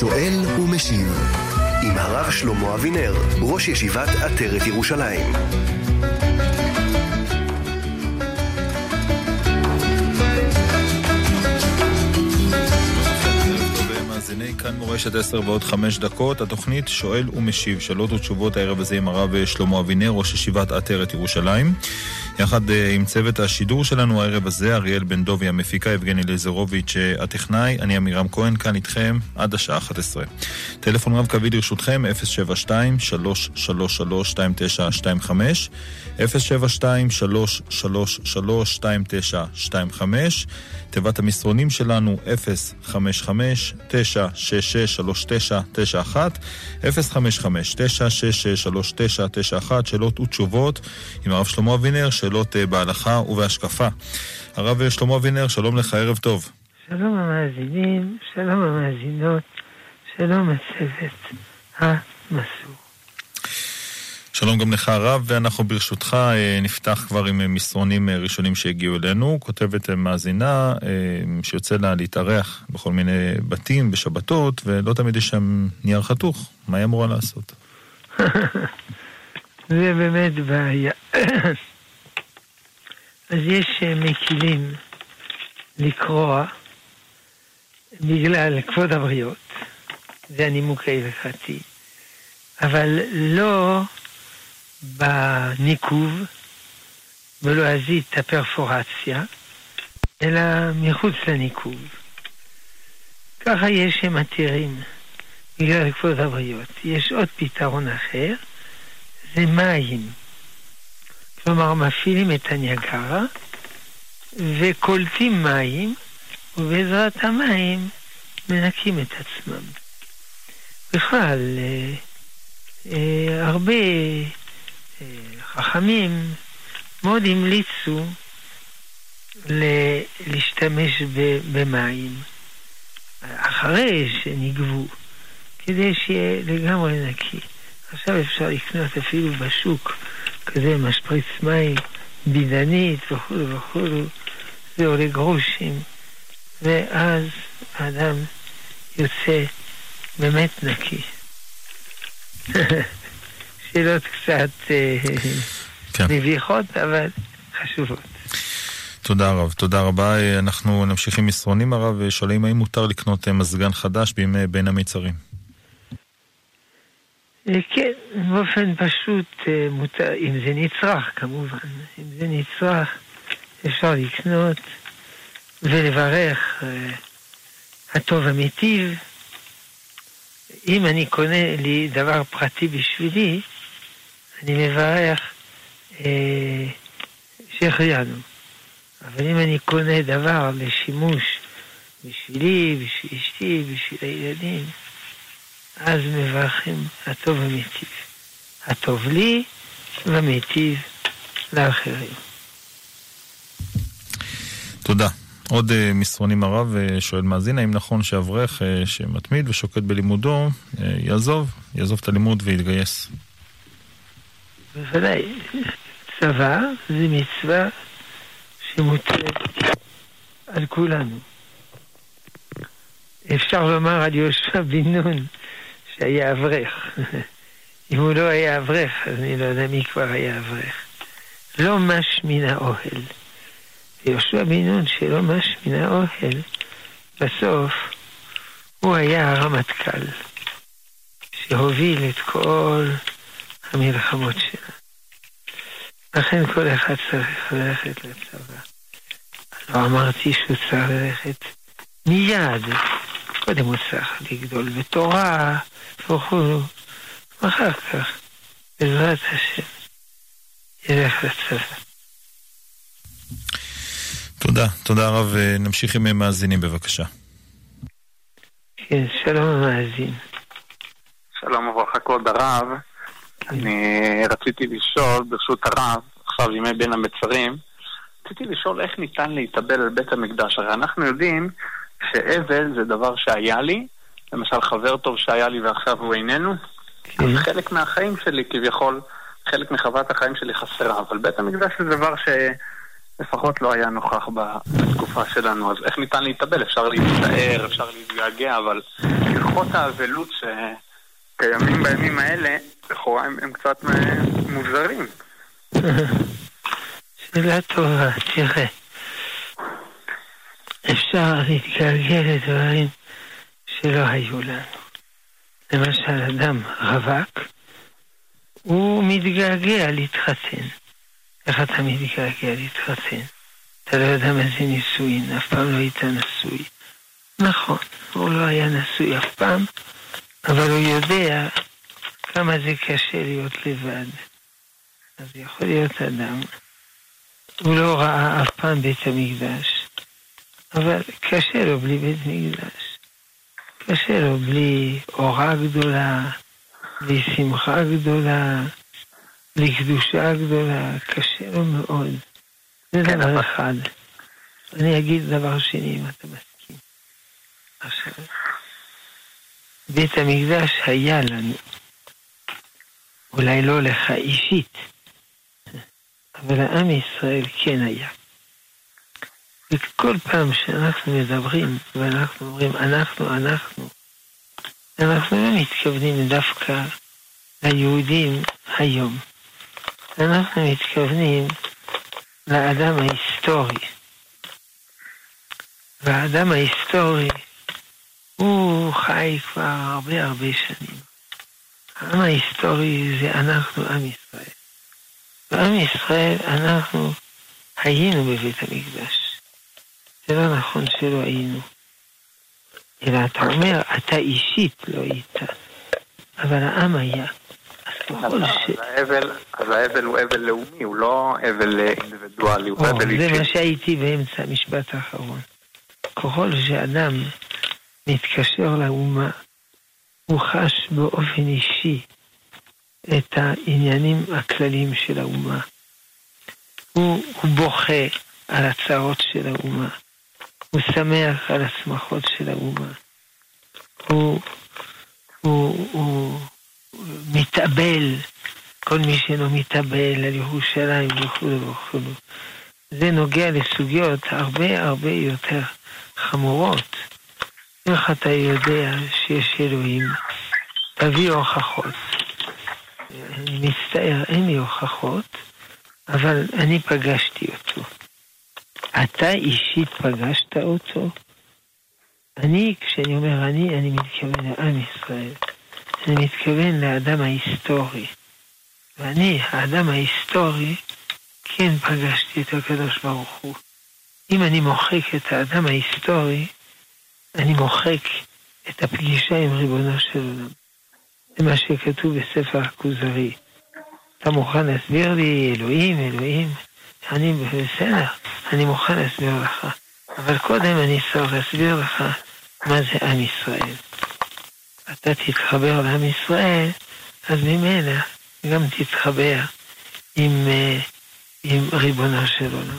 שואל ומשיב עם הרב שלמה אבינר, ראש ישיבת עטרת ירושלים. כאן מורשת 10 ועוד 5 דקות, התוכנית שואל ומשיב, שאלות ותשובות הערב הזה עם הרב שלמה אבינר, ראש ישיבת עטרת ירושלים. יחד אה, עם צוות השידור שלנו הערב הזה, אריאל בן דובי המפיקה, יבגני לזרוביץ' אה, הטכנאי, אני עמירם כהן כאן איתכם עד השעה 11. טלפון רב קווי לרשותכם 072-333-2925 072-333-2925 תיבת המסרונים שלנו 055-966-3991 055-966-3991 שאלות ותשובות עם הרב שלמה אבינר שאלות אה, בהלכה ובהשקפה. הרב שלמה אבינר, שלום לך, ערב טוב. שלום המאזינים, שלום המאזינות, שלום הצוות המסור. שלום גם לך הרב, ואנחנו ברשותך אה, נפתח כבר עם אה, מסרונים ראשונים שהגיעו אלינו. כותבת מאזינה שיוצא לה להתארח בכל מיני בתים בשבתות, ולא תמיד יש שם נייר חתוך. מה היא אמורה לעשות? זה באמת בעיה. אז יש אה, מקילים לקרוע בגלל כבוד הבריות, זה הנימוק ההלכתי, אבל לא בניקוב בלועזית הפרפורציה, אלא מחוץ לניקוב. ככה יש שמתירים בגלל כבוד הבריות. יש עוד פתרון אחר, זה מים. כלומר, מפעילים את הניאגרה וקולטים מים, ובעזרת המים מנקים את עצמם. בכלל, אה, אה, הרבה חכמים מאוד המליצו להשתמש במים אחרי שנגבו, כדי שיהיה לגמרי נקי. עכשיו אפשר לקנות אפילו בשוק כזה משפריץ מים, בידנית וכו' וכו', זה עולה גרושים, ואז האדם יוצא באמת נקי. שאלות קצת אה, כן. מביכות, אבל חשובות. תודה רב, תודה רבה. אנחנו נמשיך עם מסרונים הרב, שואלים האם מותר לקנות אה, מזגן חדש בימי בין המצרים. אה, כן, באופן פשוט, אה, מותר, אם זה נצרך כמובן, אם זה נצרך, אפשר לקנות ולברך אה, הטוב המיטיב. אם אני קונה לי דבר פרטי בשבילי, אני מברך אה, שהחיינו. אבל אם אני קונה דבר לשימוש בשבילי, בשביל אשתי, בשביל הילדים, אז מברכים הטוב המיטיב. הטוב לי והמיטיב לאחרים. תודה. עוד uh, מסרונים הרב uh, שואל מאזין, האם נכון שאברך שמתמיד ושוקד בלימודו יעזוב, יעזוב את הלימוד ויתגייס? בוודאי. צבא זה מצווה שמוטלת על כולנו. אפשר לומר על יהושע בן נון שהיה אברך. אם הוא לא היה אברך, אז אני לא יודע מי כבר היה אברך. לא מש מן האוהל. ויהושע בן נון שלא מש מן האוהל, בסוף הוא היה הרמטכ"ל, שהוביל את כל המלחמות שלה. לכן כל אחד צריך ללכת לצבא. לא אמרתי שהוא צריך ללכת מיד. קודם הוא צריך לגדול בתורה, וכו', ואחר כך, בעזרת השם, ילך לצבא. תודה, תודה רב. נמשיך עם מאזינים בבקשה. כן, שלום המאזין. שלום וברכה כבוד הרב. אני רציתי לשאול, ברשות הרב, עכשיו ימי בין המצרים, רציתי לשאול איך ניתן להתאבל על בית המקדש. הרי אנחנו יודעים שאבל זה דבר שהיה לי, למשל חבר טוב שהיה לי ועכשיו הוא איננו, כן. אז חלק מהחיים שלי כביכול, חלק מחוות החיים שלי חסרה, אבל בית המקדש זה דבר ש... לפחות לא היה נוכח בתקופה שלנו. אז איך ניתן להתאבל? אפשר להצטער, אפשר להתגעגע, אבל הלכות האבלות שקיימים בימים האלה, לכאורה הם, הם קצת מוזרים. שאלה טובה, תראה. אפשר להתגעגע לדברים שלא היו לנו. למשל, אדם רווק, הוא מתגעגע להתחתן. איך אתה מתגעגע להתחתן? אתה לא יודע מה זה נישואין, אף פעם לא היית נשוי. נכון, הוא לא היה נשוי אף פעם, אבל הוא יודע כמה זה קשה להיות לבד. אז יכול להיות אדם, הוא לא ראה אף פעם בית המקדש, אבל קשה לו בלי בית מקדש. קשה לו בלי אורה גדולה, בלי שמחה גדולה, בלי קדושה גדולה, קשה לו מאוד. זה כן, דבר אחד. אני אגיד דבר שני, אם אתה מסכים. עכשיו, בית המקדש היה לנו, אולי לא לך אישית, אבל לעם ישראל כן היה. וכל פעם שאנחנו מדברים, ואנחנו אומרים אנחנו, אנחנו, אנחנו לא מתכוונים דווקא ליהודים היום. אנחנו מתכוונים לאדם ההיסטורי. והאדם ההיסטורי, הוא חי כבר הרבה הרבה שנים. העם ההיסטורי זה אנחנו, עם ישראל. ועם ישראל, אנחנו היינו בבית המקדש. זה לא נכון שלא היינו. אלא אתה אומר, אתה אישית לא היית, אבל העם היה. אז האבל הוא אבל לאומי, הוא לא אבל אינדיבידואלי, הוא אבל אישי. זה מה שהייתי באמצע המשפט האחרון. ככל שאדם מתקשר לאומה, הוא חש באופן אישי את העניינים הכלליים של האומה. הוא, הוא בוכה על הצרות של האומה. הוא שמח על השמחות של האומה. הוא, הוא, הוא מתאבל, כל מי שאינו מתאבל על ירושלים וכו' וכו'. זה נוגע לסוגיות הרבה הרבה יותר חמורות. איך אתה יודע שיש אלוהים? תביא הוכחות. אני מצטער, אין לי הוכחות, אבל אני פגשתי אותו. אתה אישית פגשת אותו? אני, כשאני אומר אני, אני מתכוון לעם ישראל. אני מתכוון לאדם ההיסטורי. ואני, האדם ההיסטורי, כן פגשתי את הקדוש ברוך הוא. אם אני מוחק את האדם ההיסטורי, אני מוחק את הפגישה עם ריבונו של עולם. זה מה שכתוב בספר הכוזרי. אתה מוכן להסביר לי, אלוהים, אלוהים? אני בסדר, אני מוכן להסביר לך. אבל קודם אני צריך להסביר לך מה זה עם ישראל. אתה תתחבר לעם ישראל, אז ממילא גם תתחבר עם, אה, עם ריבונו של עולם.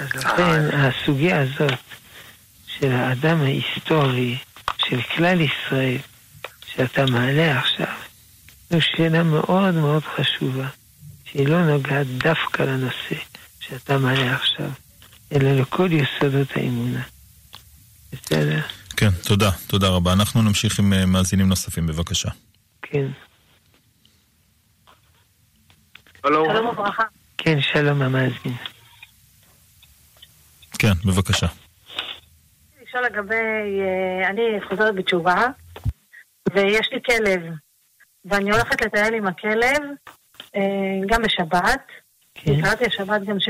אז לכן הסוגיה הזאת של האדם ההיסטורי, של כלל ישראל, שאתה מעלה עכשיו, זו שאלה מאוד מאוד חשובה, שהיא לא נוגעת דווקא לנושא שאתה מעלה עכשיו, אלא לכל יסודות האמונה. בסדר? כן, תודה, תודה רבה. אנחנו נמשיך עם אה, מאזינים נוספים, בבקשה. כן. שלום וברכה. כן, שלום המאזין. כן, בבקשה. לשאול לגבי, אה, אני חוזרת בתשובה, ויש לי כלב, ואני הולכת לטייל עם הכלב, אה, גם בשבת. כן. קראתי השבת גם ש...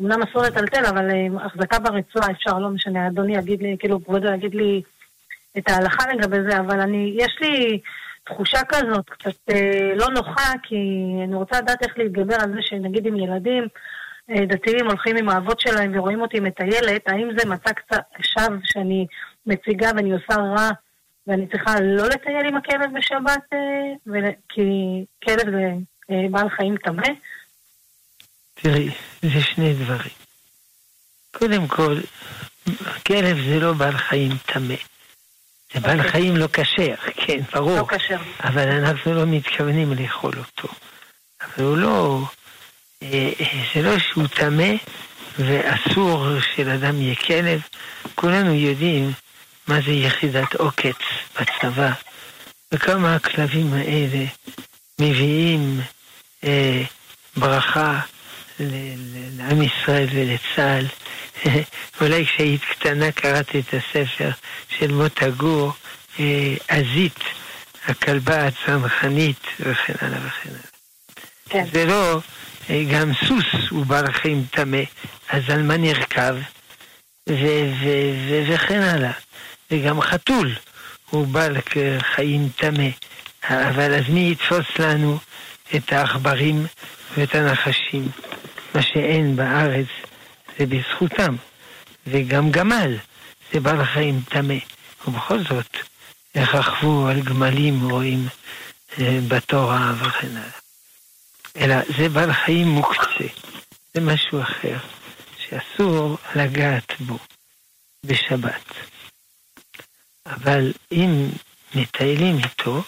אמנם אסור לטלטל, אבל החזקה ברצועה אפשר, לא משנה, אדוני יגיד לי, כאילו, כבודו יגיד לי את ההלכה לגבי זה, אבל אני, יש לי תחושה כזאת קצת אה, לא נוחה, כי אני רוצה לדעת איך להתגבר על זה שנגיד עם ילדים אה, דתיים הולכים עם האבות שלהם ורואים אותי מטיילת, האם זה קצת שווא שאני מציגה ואני עושה רע ואני צריכה לא לטייל עם הכלב בשבת, אה, ול... כי כלב זה אה, בעל חיים טמא? תראי, זה שני דברים. קודם כל, כלב זה לא בעל חיים טמא. זה בעל אוקיי. חיים לא כשר, כן, ברור. לא כשר. אבל אנחנו לא מתכוונים לאכול אותו. אבל הוא לא, אה, זה לא שהוא טמא ואסור שלאדם יהיה כלב. כולנו יודעים מה זה יחידת עוקץ בצבא, וכמה הכלבים האלה מביאים אה, ברכה לעם ישראל ולצה"ל. אולי כשהיית קטנה קראת את הספר של מוטה גור, אה, עזית, הכלבה הצנחנית, וכן הלאה וכן הלאה. כן. זה לא, גם סוס הוא בעל חיים טמא, אז על מה נרכב? וכן הלאה. וגם חתול הוא בעל חיים טמא. אבל אז מי יתפוס לנו את העכברים ואת הנחשים? מה שאין בארץ זה בזכותם. וגם גמל זה בעל חיים טמא. ובכל זאת, רכבו על גמלים רואים אה, בתורה וכן הלאה. אלא זה בעל חיים מוקצה, זה משהו אחר, שאסור לגעת בו בשבת. אבל אם מטיילים איתו,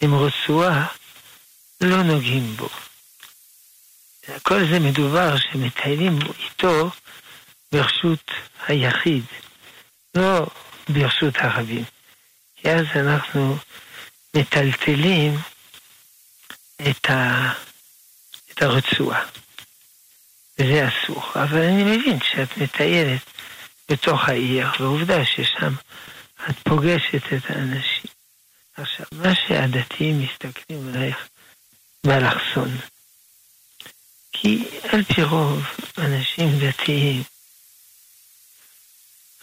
עם רצועה, לא נוגעים בו. כל זה מדובר שמטיילים איתו ברשות היחיד, לא ברשות הרבים. כי אז אנחנו מטלטלים את, ה, את הרצועה. וזה אסור. אבל אני מבין שאת מטיילת בתוך העיר, ועובדה ששם את פוגשת את האנשים. עכשיו, מה שהדתיים מסתכלים עלייך באלכסון, כי על פי רוב אנשים דתיים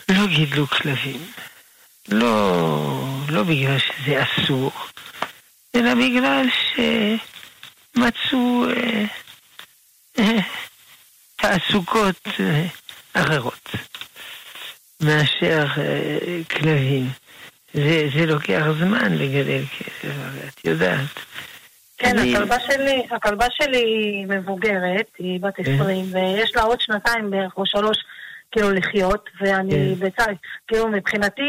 לא גידלו כלבים. לא, לא בגלל שזה אסור, אלא בגלל שמצאו אה, אה, תעסוקות אה, אחרות מאשר כלבים. זה, זה לוקח זמן לגדל כלב, את יודעת. כן, אני... הכלבה שלי, הכלבה שלי היא מבוגרת, היא בת 20, כן. ויש לה עוד שנתיים בערך או שלוש כאילו לחיות, ואני כן. בצד, כאילו מבחינתי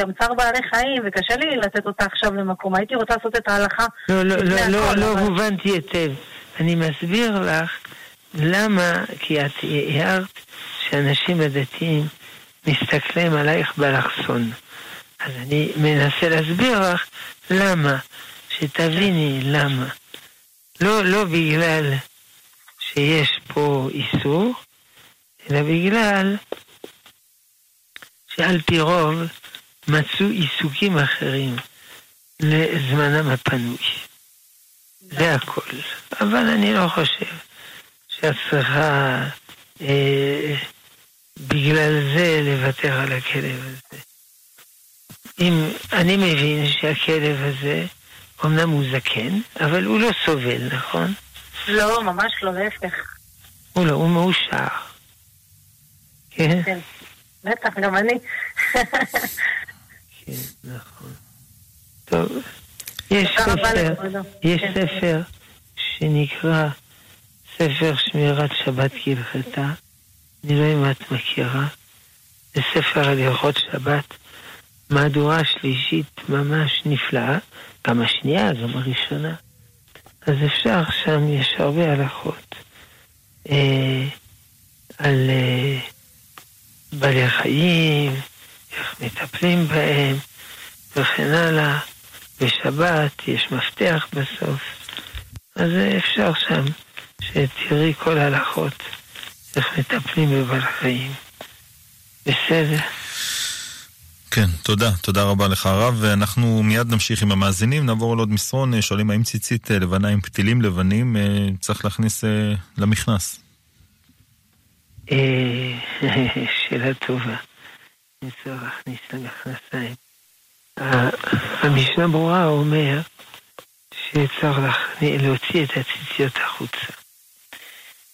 גם צער בעלי חיים, וקשה לי לתת אותה עכשיו למקום. הייתי רוצה לעשות את ההלכה. לא, לא, לא, לא, לא הובנתי היטב. אני מסביר לך למה, כי את הערת שאנשים הדתיים מסתכלים עלייך באלכסון. אז אני מנסה להסביר לך למה, שתביני למה. לא, לא בגלל שיש פה איסור, אלא בגלל שעל פי רוב מצאו עיסוקים אחרים לזמנם הפנוי. זה הכל. אבל אני לא חושב שאת צריכה אה, בגלל זה לוותר על הכלב הזה. אם אני מבין שהכלב הזה, אמנם הוא זקן, אבל הוא לא סובל, נכון? לא, ממש לא, להפך. הוא לא, הוא מאושר. כן? כן. בטח, גם אני. כן, נכון. טוב, יש ספר, יש. ספר שנקרא ספר שמירת שבת כהלכתה. אני לא יודע אם את מכירה. זה ספר על הלכות שבת, מהדורה שלישית ממש נפלאה, גם השנייה, גם הראשונה. אז אפשר, שם יש הרבה הלכות אה, על... אה, בעלי חיים, איך מטפלים בהם, וכן הלאה. בשבת יש מפתח בסוף. אז אפשר שם שתראי כל ההלכות, איך מטפלים בבעל חיים. בסדר. כן, תודה. תודה רבה לך הרב. ואנחנו מיד נמשיך עם המאזינים. נעבור על עוד מסרון. שואלים האם ציצית לבנה עם פתילים לבנים אה, צריך להכניס אה, למכנס. אה, שאלה טובה. אני צריך להכניס למכנסיים. המשנה ברורה אומר שצריך להוציא את הציציות החוצה.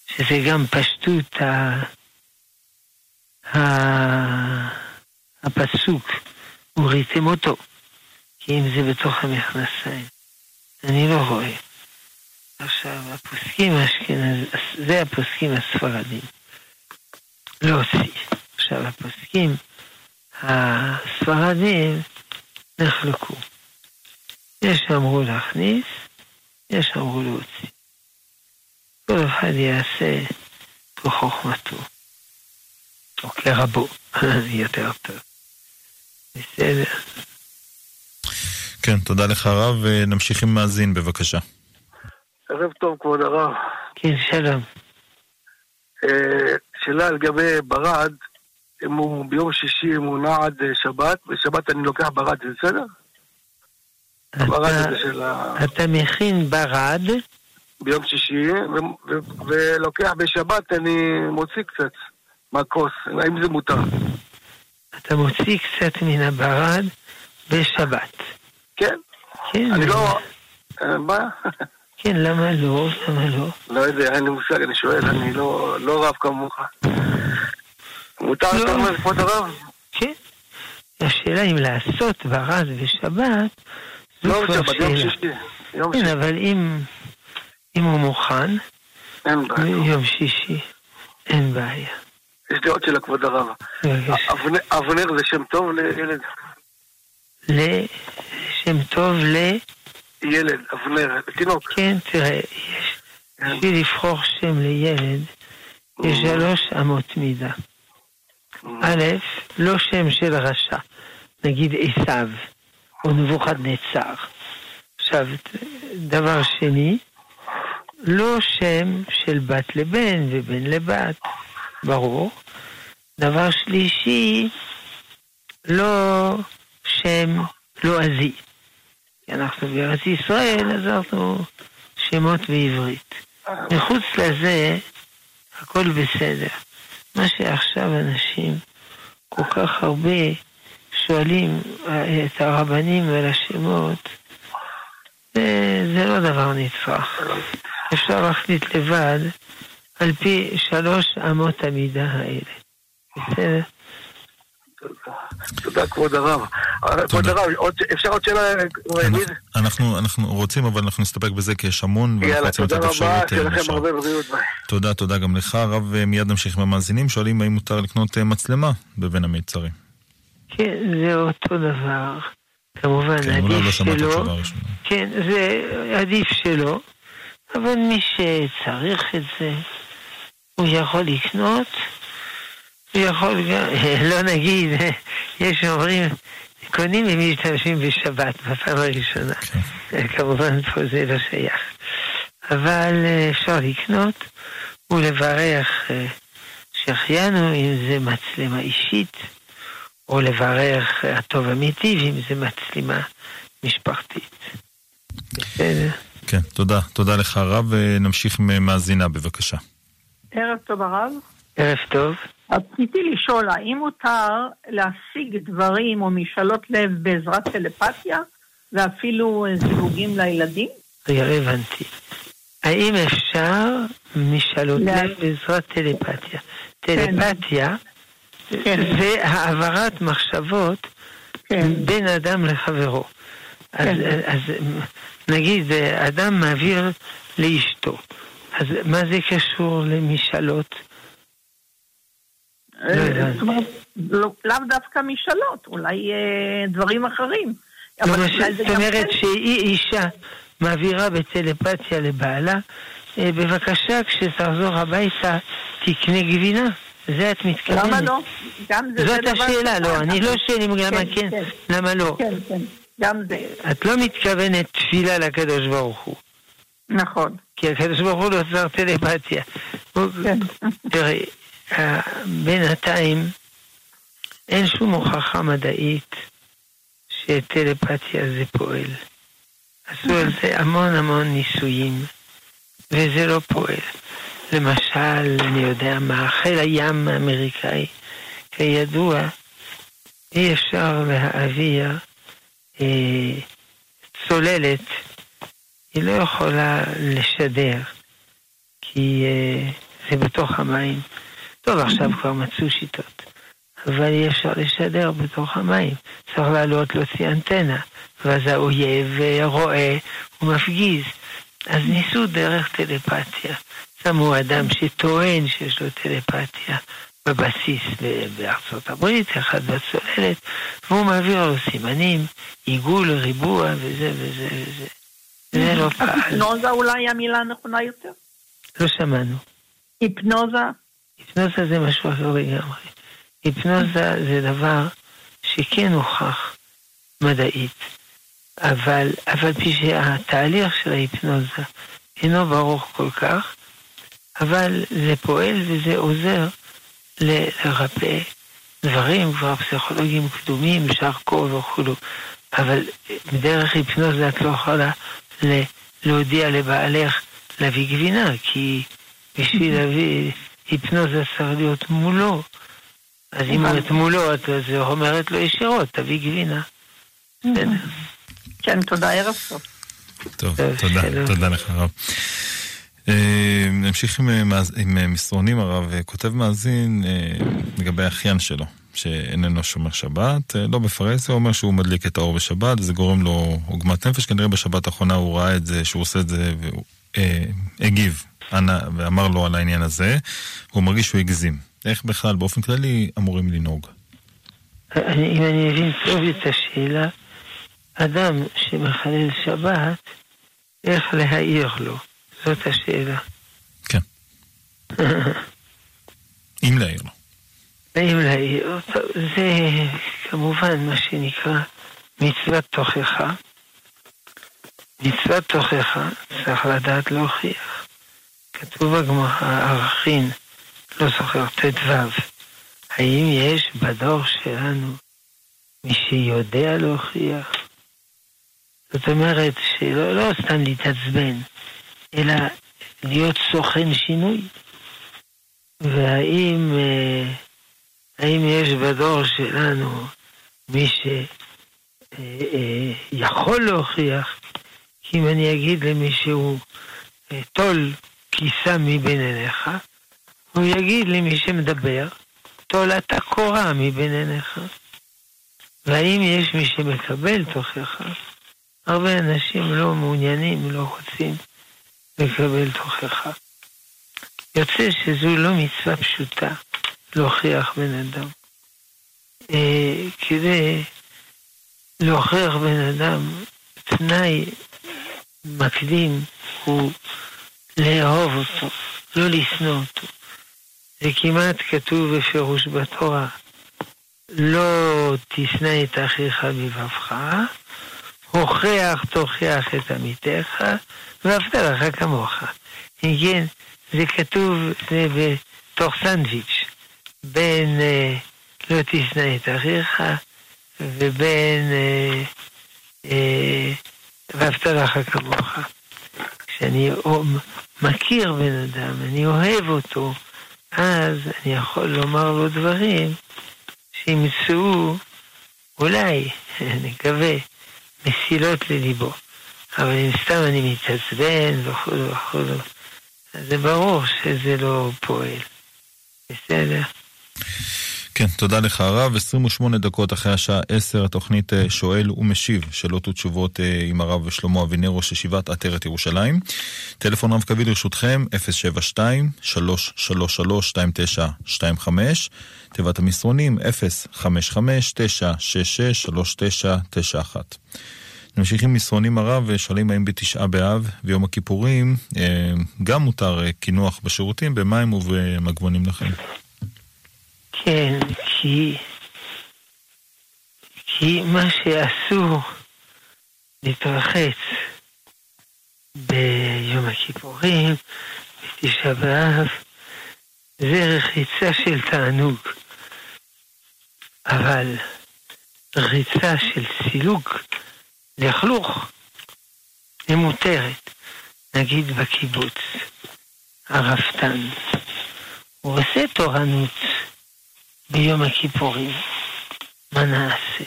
שזה גם פשטות ה... הפסוק, וראיתם אותו, כי אם זה בתוך המכנסיים. אני לא רואה. עכשיו, הפוסקים האשכנזים, זה הפוסקים הספרדים. להוציא. עכשיו, הפוסקים הספרדים נחלקו. יש שאמרו להכניס, יש שאמרו להוציא. כל אחד יעשה כחוכמתו, או כרבו, יותר טוב. בסדר. כן, תודה לך הרב, ונמשיך עם מאזין, בבקשה. ערב טוב, כבוד הרב. כן, שלום. אה, שאלה לגבי ברד, אם הוא ביום שישי אם הוא נע עד אה, שבת, בשבת אני לוקח ברד, זה בסדר? אתה. אתה מכין ברד, ביום שישי, ו- ו- ולוקח בשבת, אני מוציא קצת מהכוס, האם זה מותר? אתה מוציא קצת מן הברד בשבת. כן, כן, אני לא... אה, מה? כן, למה לא? למה לא? לא יודע, אין לי מושג, אני שואל, אני לא לא רב כמוך. מותר לא. אתה אומר, כבוד הרב? כן. השאלה אם לעשות ברד בשבת, זו לא כבר בשבת, יום שאלה. שישי. יום כן, שישי, אבל אם, אם הוא מוכן, אין בעיה. יום שישי, אין בעיה. יש לי עוד שאלה, כבוד הרב. אבנר- אבנר זה שם טוב לילד? לשם טוב ל... ילד, אבנר, תינוק. כן, תראה, יש, בשביל לבחור שם לילד, יש שלוש אמות מידה. א', לא שם של רשע, נגיד עשיו, או נבוכדנצר. עכשיו, דבר שני, לא שם של בת לבן ובן לבת, ברור. דבר שלישי, לא שם לועזי. כי אנחנו בארץ ישראל, אז אנחנו שמות בעברית. מחוץ לזה, הכל בסדר. מה שעכשיו אנשים כל כך הרבה שואלים אה, את הרבנים על השמות, זה, זה לא דבר נצרך. אפשר להחליט לבד על פי שלוש אמות המידה האלה. בסדר? תודה, כבוד הרב. כבוד הרב, אפשר עוד שאלה? אנחנו- אנחנו, אנחנו רוצים, אבל אנחנו נסתפק בזה כי יש המון, ואנחנו יאללה, רוצים תודה לתת רבה, אפשרות שיהיה אה, לכם לשאר. הרבה בריאות. ביי. תודה, תודה גם לך, הרב, אה, מיד נמשיך עם המאזינים, שואלים האם מותר לקנות אה, מצלמה בבין המיצרים. כן, זה אותו דבר. כמובן, כן, לא עדיף שמעת שלא. כן, זה עדיף שלא, אבל מי שצריך את זה, הוא יכול לקנות, יכול גם, לא נגיד, יש אומרים, קונים ומשתמשים בשבת בפעם הראשונה. כמובן פה זה לא שייך. אבל אה, אפשר לקנות ולברך אה, שהחיינו אם זה מצלמה אישית, או לברך אה, הטוב המיטיב אם זה מצלמה משפחתית. בסדר. כן, תודה. תודה לך, הרב, ונמשיך עם מאזינה, בבקשה. ערב טוב הרב. ערב טוב. רציתי לשאול, האם מותר להשיג דברים או משאלות לב בעזרת טלפתיה ואפילו אה, זיווגים לילדים? רגע, לא הבנתי. האם אפשר משאלות לה- לב בעזרת טלפתיה? טלפתיה כן. זה העברת מחשבות כן. בין אדם לחברו. אז, כן. אז נגיד, אדם מעביר לאשתו, אז מה זה קשור למשאלות? אה, הבנתי. זאת אומרת, לא- לאו דווקא משאלות, אולי אה, דברים אחרים. זאת אומרת כן. שהיא אישה מעבירה בטלפתיה לבעלה, אה, בבקשה, כשתחזור הביתה, תקנה גבינה. זה את מתכוונת. למה לא? גם זה, זאת השאלה, לא. אני לא שואל אם למה כן, כן, כן. למה לא. כן, כן, גם זה, את לא מתכוונת תפילה לקדוש ברוך הוא, נכון. כי הקדוש ברוך הוא לא צריך טלפתיה. תראי, אה, בינתיים אין שום הוכחה מדעית שטלפתיה זה פועל. עשו על זה המון המון ניסויים, וזה לא פועל. למשל, אני יודע מה, חיל הים האמריקאי, כידוע, אי אפשר להעביר אה, צוללת, היא לא יכולה לשדר, כי אה, זה בתוך המים. טוב, עכשיו כבר מצאו שיטות, אבל אי אפשר לשדר בתוך המים. צריך לעלות להוציא אנטנה, ואז האויב אה, רואה, הוא מפגיז. אז ניסו דרך טלפתיה. שמו אדם שטוען שיש לו טלפתיה בבסיס בארצות הברית, אחד בצוללת, והוא מעביר לו סימנים, עיגול, ריבוע וזה וזה וזה. זה לא פעל. נוגה אולי המילה הנכונה יותר. לא שמענו. היפנוזה? היפנוזה זה משהו אחר לגמרי. היפנוזה זה דבר שכן הוכח מדעית, אבל אף על פי שהתהליך של ההיפנוזה אינו ברור כל כך, אבל זה פועל וזה עוזר לרפא דברים כבר פסיכולוגים קדומים, שרקו וכולו, אבל בדרך היפנוזה את לא יכולה להודיע לבעלך להביא גבינה, כי בשביל להביא היפנוזה צריך להיות מולו. אז אם את מולו, את אומרת לו ישירות, תביא גבינה. כן, תודה, ערב טוב. טוב, טוב, תודה. תודה לך הרב. אה, נמשיך עם, אה, אה, מסרונים הרב, אה, כותב מאזין אה, לגבי האחיין שלו, שאיננו שומר שבת, אה, לא בפרהסיה, הוא אומר שהוא מדליק את האור בשבת, וזה גורם לו עוגמת נפש, כנראה בשבת האחרונה הוא ראה את זה, שהוא עושה את זה, והוא אה, הגיב, ואמר לו על העניין הזה, הוא מרגיש שהוא הגזים. איך בכלל, באופן כללי, אמורים לנהוג? אני, אם אני מבין טוב את השאלה, אדם שמחלל שבת, איך להעיר לו? זאת השאלה. כן. אם להעיר לו. האם להעיר? טוב, זה כמובן מה שנקרא מצוות תוכחה. מצוות תוכחה צריך לדעת להוכיח. כתוב בגמרא, ערכין, לא זוכר, ט"ו, האם יש בדור שלנו מי שיודע להוכיח? זאת אומרת, שלא לא סתם להתעצבן, אלא להיות סוכן שינוי. והאם אה, האם יש בדור שלנו מי שיכול להוכיח? כי אם אני אגיד למישהו, אה, טול כיסה מבין עיניך, הוא יגיד למי שמדבר, טול אתה קורה מבין עיניך. והאם יש מי שמקבל תוכחה? הרבה אנשים לא מעוניינים, לא רוצים לקבל תוכחה. יוצא שזו לא מצווה פשוטה להוכיח בן אדם. אה, כדי להוכיח בן אדם, תנאי מקדים הוא לאהוב אותו, לא לשנוא אותו. זה כמעט כתוב בפירוש בתורה, לא תשנא את אחיך בבבך, הוכח תוכיח את עמיתך, ואהבת לך כמוך. אם כן, זה כתוב, זה בתוך סנדוויץ', בין אה, לא תשנא את אחיך ובין אה, אה, ואהבת לך כמוך. כשאני מכיר בן אדם, אני אוהב אותו, אז אני יכול לומר לו דברים שימצאו, אולי, נקווה, מסילות לליבו. אבל אם סתם אני מתעצבן וכו' וכו', אז זה ברור שזה לא פועל. בסדר? כן, תודה לך הרב. 28 דקות אחרי השעה 10, התוכנית אה, שואל ומשיב, שאלות ותשובות אה, עם הרב שלמה אבינר, ראש ישיבת עטרת ירושלים. טלפון רב קווי לרשותכם, 072-333-2925, תיבת המסרונים, 055-966-3991. נמשיך עם מסרונים הרב ושואלים האם בתשעה באב ויום הכיפורים אה, גם מותר קינוח בשירותים במים ובמגבונים לחיים. כן, כי, כי מה שאסור להתרחץ ביום הכיפורים, בתשעה באב, זה רחיצה של תענוג. אבל רחיצה של סילוג, לכלוך, היא מותרת. נגיד בקיבוץ, הרפתן, הוא עושה תורנות ביום הכיפורים. מה נעשה?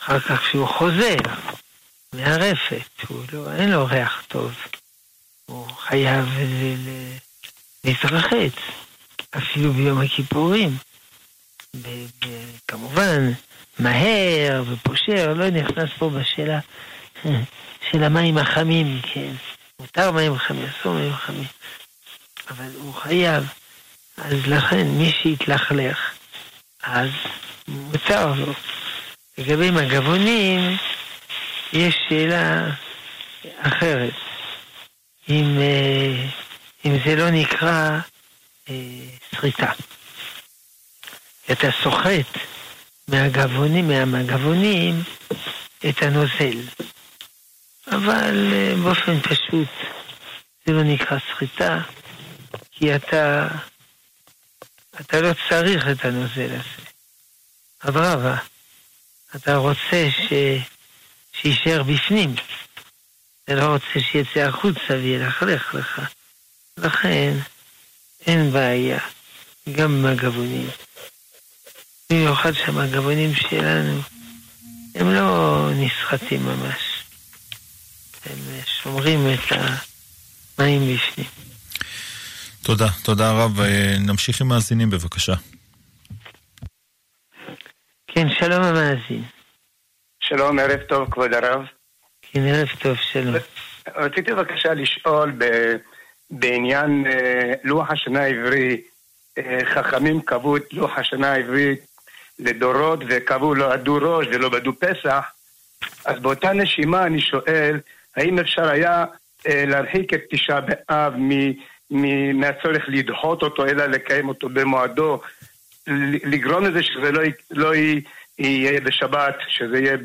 אחר כך כשהוא חוזר מהרפת, הוא לא, אין לו ריח טוב, הוא חייב ל- ל- להתרחץ, אפילו ביום הכיפורים. ב- ב- כמובן, מהר ופושר, לא נכנס פה בשאלה של המים החמים, כן. מותר מים חמים, אסור מים חמים. אבל הוא חייב. אז לכן, מי שהתלכלך, אז מותר לו. לגבי מגבונים, יש שאלה אחרת. אם, אה, אם זה לא נקרא אה, שריטה. אתה סוחט מהגבונים, מהגבונים את הנוזל. אבל אה, באופן פשוט זה לא נקרא סחיטה, כי אתה, אתה לא צריך את הנוזל הזה. אדרבה, אתה רוצה ש... שיישאר בפנים. אתה לא רוצה שיצא החוצה וילכלך לך. לכן אין בעיה, גם עם הגבונים. במיוחד שהמגבונים שלנו הם לא נסחטים ממש. הם שומרים את המים בפנים. תודה, תודה רב. נמשיך עם מאזינים בבקשה. כן, שלום המאזין. שלום, ערב טוב, כבוד הרב. כן, ערב טוב, שלום. רציתי בבקשה לשאול ב... בעניין אה, לוח השנה העברי, אה, חכמים קבעו את לוח השנה העברי לדורות וקבעו לא עדו ראש ולא בדו פסח, אז באותה נשימה אני שואל, האם אפשר היה אה, להרחיק את תשעה באב מ, מהצורך לדחות אותו, אלא לקיים אותו במועדו, לגרום לזה שזה לא, לא יהיה בשבת, שזה יהיה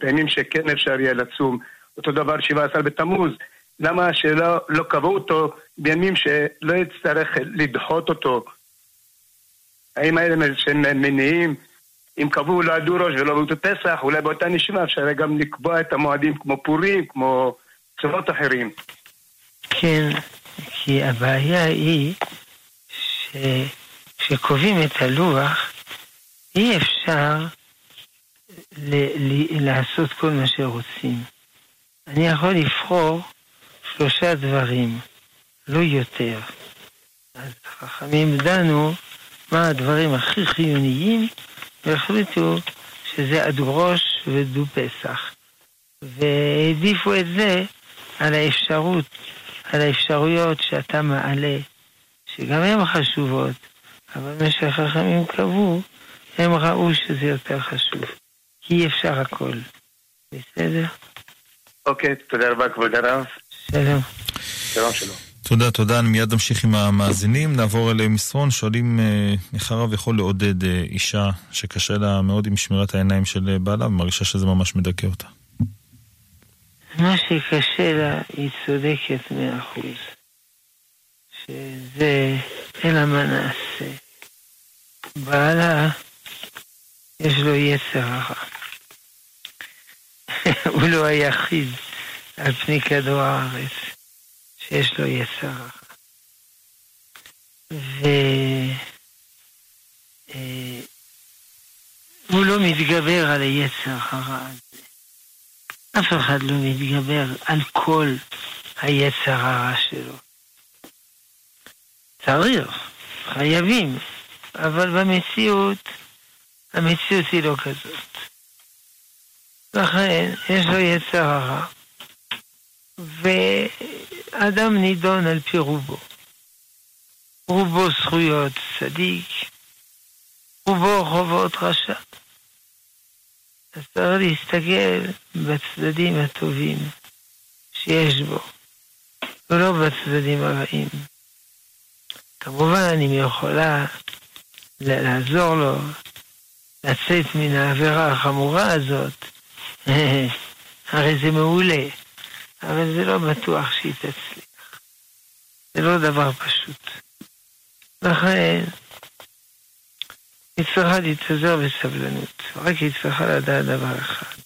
בימים שכן אפשר יהיה לצום. אותו דבר 17 בתמוז, למה שלא לא קבעו אותו בימים שלא יצטרך לדחות אותו? האם האלה שהם מניעים, אם קבעו לא עדו ראש ולא באותו פסח, אולי באותה נשימה אפשר גם לקבוע את המועדים כמו פורים, כמו צורות אחרים. כן, כי הבעיה היא שכשקובעים את הלוח, אי אפשר ל- ל- לעשות כל מה שרוצים. אני יכול לבחור שלושה דברים, לא יותר. אז החכמים דנו מה הדברים הכי חיוניים, והחליטו שזה עדו ראש ודו פסח. והעדיפו את זה על האפשרות, על האפשרויות שאתה מעלה, שגם הן חשובות, אבל מה שהחכמים קבעו, הם ראו שזה יותר חשוב. כי אי אפשר הכל. בסדר? אוקיי, תודה רבה כבוד הרב. שלום. שלום שלום. תודה, תודה. אני מיד אמשיך עם המאזינים. נעבור אל מסרון. שואלים אה, איך הרב יכול לעודד אה, אישה שקשה לה מאוד עם שמירת העיניים של אה, בעלה ומרגישה שזה ממש מדכא אותה. מה שקשה לה, היא צודקת מאה אחוז. שזה, אין לה מה נעשה. בעלה, יש לו יצר הרע. הוא לא היחיד על פני כדור הארץ שיש לו יצר הרע. והוא אה, לא מתגבר על היצר הרע. אף אחד לא מתגבר על כל היצר הרע שלו. צריך, חייבים, אבל במציאות, המציאות היא לא כזאת. לכן יש לו יצר הרע, ואדם נידון על פי רובו. רובו זכויות צדיק, רובו חובות רשע. אז צריך להסתכל בצדדים הטובים שיש בו, ולא בצדדים הרעים. כמובן, אם היא יכולה לעזור לו לצאת מן העבירה החמורה הזאת, הרי זה מעולה, אבל זה לא בטוח שהיא תצליח. זה לא דבר פשוט. לכן, היא צריכה להתאזר בסבלנות, רק היא צריכה לדעת דבר אחד.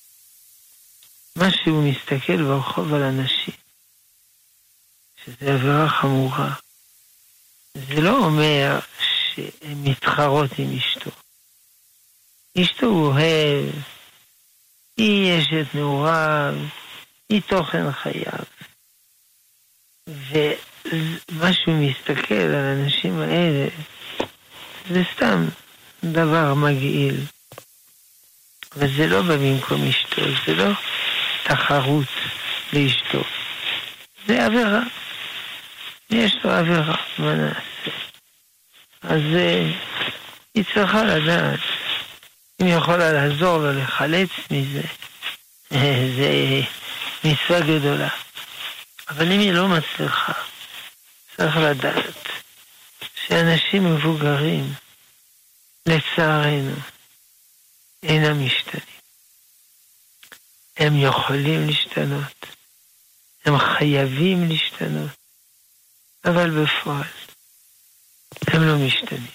מה שהוא מסתכל ברחוב על אנשים, שזה עבירה חמורה, זה לא אומר שהן מתחרות עם אשתו. אשתו הוא אוהב, היא אשת נעוריו, היא תוכן חייו. ומה שהוא מסתכל על האנשים האלה, זה סתם דבר מגעיל. אבל זה לא בא במקום אשתו, זה לא תחרות לאשתו. זה עבירה. יש לו עבירה, מה נעשה? אז uh, היא צריכה לדעת, אם היא יכולה לעזור לו לחלץ מזה, זה מצווה גדולה. אבל אם היא לא מצליחה, צריך לדעת שאנשים מבוגרים, לצערנו, אינם משתנים. הם יכולים להשתנות, הם חייבים להשתנות, אבל בפועל הם לא משתנים.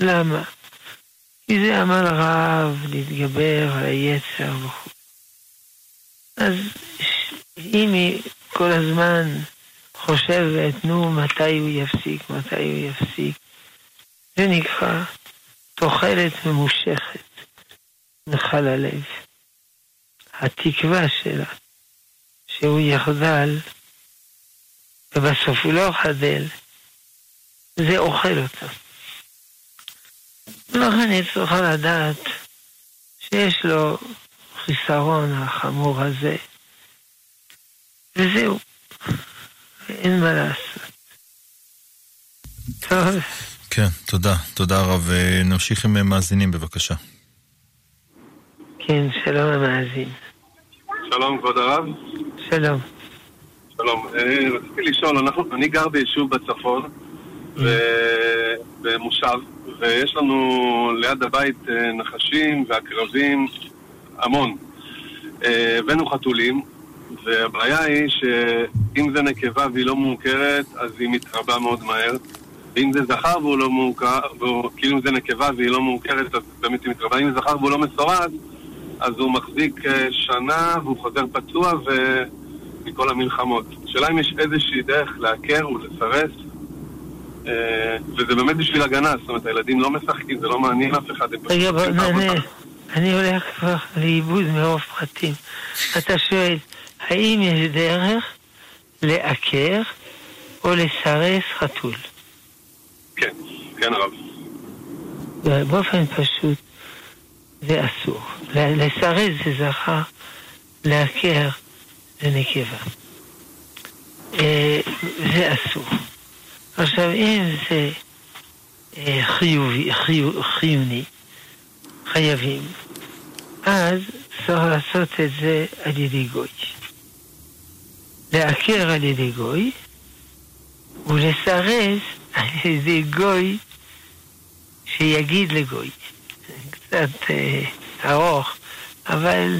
למה? כי זה עמל רב להתגבר על היצר וכו'. אז אם היא כל הזמן חושבת, נו, מתי הוא יפסיק, מתי הוא יפסיק, זה נקרא תוחלת ממושכת מחללב. התקווה שלה שהוא יחדל, ובסוף הוא לא חדל, זה אוכל אותה. ולכן היא צריכה לדעת שיש לו חיסרון החמור הזה, וזהו, אין מה לעשות. טוב. כן, תודה. תודה רב. נמשיך עם מאזינים, בבקשה. כן, שלום המאזין. שלום, כבוד הרב. שלום. שלום. רציתי לשאול, אנחנו, אני גר ביישוב בצפון, במושב, ויש לנו ליד הבית נחשים ועקרבים, המון. הבאנו חתולים, והבעיה היא שאם זה נקבה והיא לא מוכרת, אז היא מתרבה מאוד מהר. ואם זה זכר והוא לא מוכר, כאילו אם זה נקבה והיא לא מוכרת, אז באמת היא מתרבה. אם זה זכר והוא לא מסורד, אז הוא מחזיק שנה והוא חוזר פצוע ומכל המלחמות. השאלה אם יש איזושהי דרך לעקר ולסרס, וזה באמת בשביל הגנה, זאת אומרת, הילדים לא משחקים, זה לא מעניין אף אחד. רגע, בוא נענה. אני הולך כבר לאיבוד מרוב פרטים. אתה שואל, האם יש דרך לעקר או לסרס חתול? כן, כן הרב. באופן פשוט זה אסור. לסרס זה זכר, לעקר זה נקבה. זה אסור. עכשיו, אם זה חיובי, חיו, חיוני, חייבים, אז צריך לעשות את זה על ידי גוי. לעקר על ידי גוי, ולסרס על ידי גוי שיגיד לגוי. קצת אה, ארוך, אבל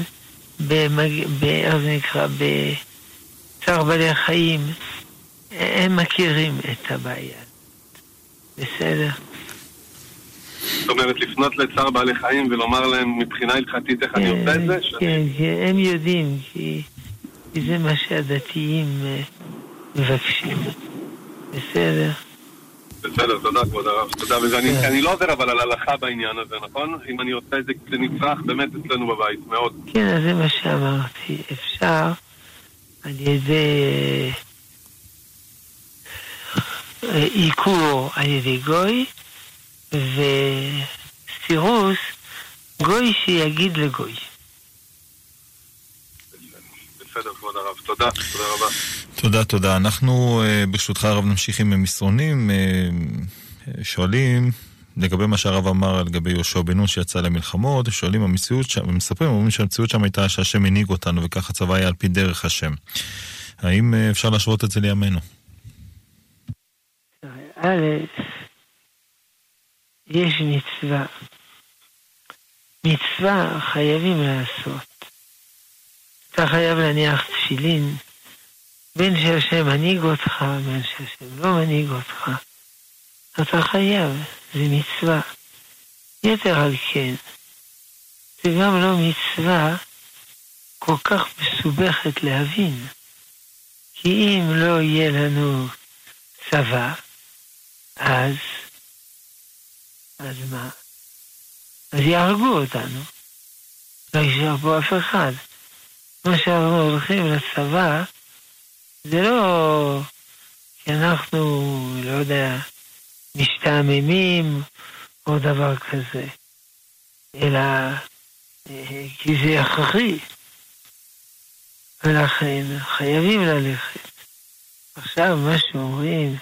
במג... ב... איך זה נקרא? בצער בעלי חיים, הם מכירים את הבעיה. בסדר? זאת אומרת, לפנות לצער בעלי חיים ולומר להם מבחינה הלכתית איך אני עושה את זה? כן, כן, הם יודעים, כי זה מה שהדתיים מבקשים. בסדר? בסדר, תודה כבוד הרב, תודה. ואני לא עובר אבל על הלכה בעניין הזה, נכון? אם אני עושה את זה, זה נצרך באמת אצלנו בבית, מאוד. כן, אז זה מה שאמרתי. אפשר על ידי עיקור על ידי גוי, וסירוס, גוי שיגיד לגוי. בסדר, כבוד הרב. תודה, תודה רבה. תודה, תודה. אנחנו, ברשותך הרב, נמשיך עם מסרונים. שואלים, לגבי מה שהרב אמר לגבי יהושע בן נון שיצא למלחמות, שואלים המציאות שם, מספרים, אומרים שהמציאות שם הייתה שהשם הנהיג אותנו וכך הצבא היה על פי דרך השם. האם אפשר להשוות את זה לימינו? א', יש מצווה. מצווה חייבים לעשות. אתה חייב להניח תפילין, בין שהשם מנהיג אותך, בין שהשם לא מנהיג אותך. אתה חייב, זה מצווה. יתר על כן, זה גם לא מצווה כל כך מסובכת להבין. כי אם לא יהיה לנו צבא, אז, אז מה? אז יהרגו אותנו. לא יישאר פה אף אחד. מה שאנחנו הולכים לצבא, זה לא כי אנחנו, לא יודע, משתעממים או דבר כזה, אלא כי זה הכרחי. ולכן חייבים ללכת. עכשיו מה שאומרים,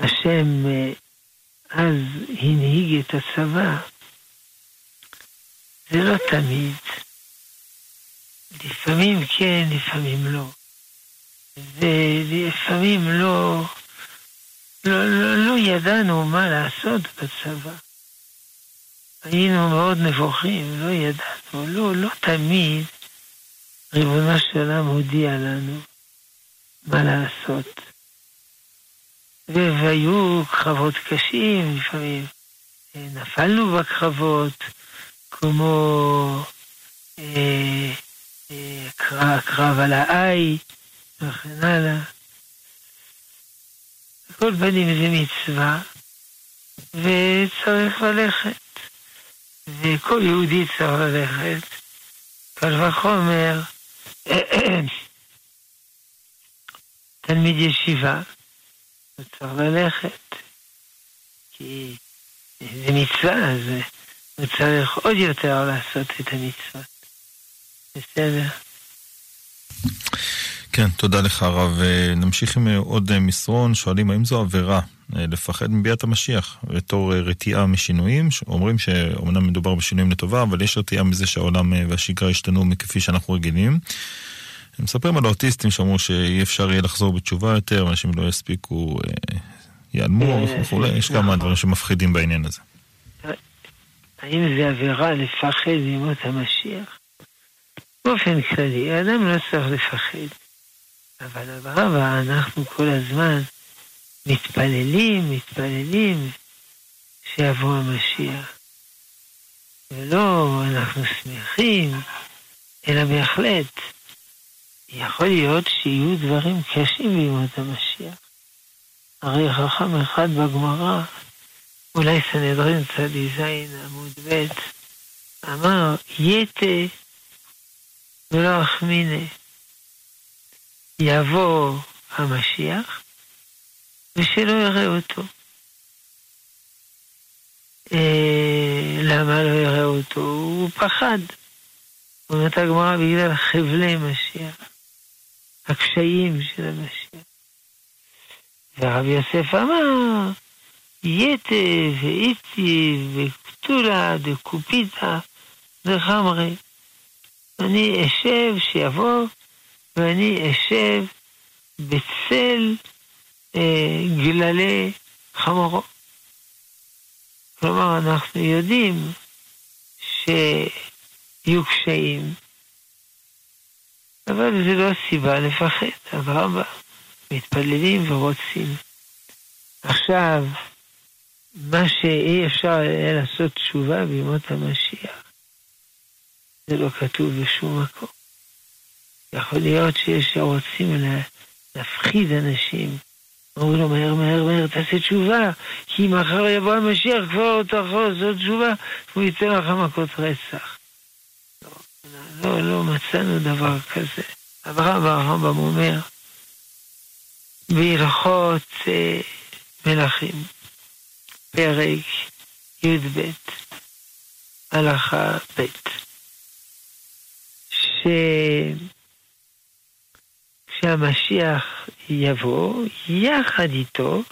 שהשם אז הנהיג את הצבא, זה לא תמיד. לפעמים כן, לפעמים לא. ולפעמים לא, לא, לא, לא ידענו מה לעשות בצבא. היינו מאוד נבוכים, לא ידענו, לא, לא תמיד ריבונו של עולם הודיע לנו מה לעשות. והיו קרבות קשים, לפעמים נפלנו בקרבות, כמו אה, אה, קרב, על האי וכן הלאה. כל פנים זה מצווה, וצריך ללכת. וכל יהודי צריך ללכת. קל וחומר, תלמיד ישיבה, הוא צריך ללכת. כי זה מצווה, אז הוא צריך עוד יותר לעשות את המצוות. בסדר. כן, תודה לך הרב. נמשיך עם עוד מסרון, שואלים האם זו עבירה לפחד מביאת המשיח בתור רתיעה משינויים, אומרים שאומנם מדובר בשינויים לטובה, אבל יש רתיעה מזה שהעולם והשגרה השתנו מכפי שאנחנו רגילים. הם מספרים על האוטיסטים שאמרו שאי אפשר יהיה לחזור בתשובה יותר, אנשים לא יספיקו, ייעלמו וכולי, יש כמה דברים שמפחידים בעניין הזה. האם זה עבירה לפחד ממות המשיח? באופן כללי, האדם לא צריך לפחד. אבל אברהם, אנחנו כל הזמן מתפללים, מתפללים שיבוא המשיח. ולא אנחנו שמחים, אלא בהחלט יכול להיות שיהיו דברים קשים בימות המשיח. הרי חכם אחד בגמרא, אולי סנהדרין צ"ז עמוד ב', אמר, יתה ולא אחמינה. יבוא המשיח, ושלא יראה אותו. אה, למה לא יראה אותו? הוא פחד. אומרת הגמרא בגלל חבלי משיח, הקשיים של המשיח. והרב יוסף אמר, יתה ואיתי וקטולה דקופיתא וחמרי. אני אשב שיבוא, ואני אשב בצל אה, גללי חמורו. כלומר, אנחנו יודעים שיהיו קשיים, אבל זה לא סיבה לפחד, אברהם מתפללים ורוצים. עכשיו, מה שאי אפשר לעשות תשובה בימות המשיח, זה לא כתוב בשום מקום. יכול להיות שיש שרוצים להפחיד אנשים. אמרו לו, מהר, מהר, מהר, תעשה תשובה, כי מחר יבוא המשיח, כבר תחזור לעשות תשובה, והוא ייתן לך מכות רצח. לא, לא, לא מצאנו דבר כזה. אברהם הרמב"ם אומר, בהלכות אה, מלכים, פרק י"ב, הלכה ב', ש... כשהמשיח יבוא, יחד איתו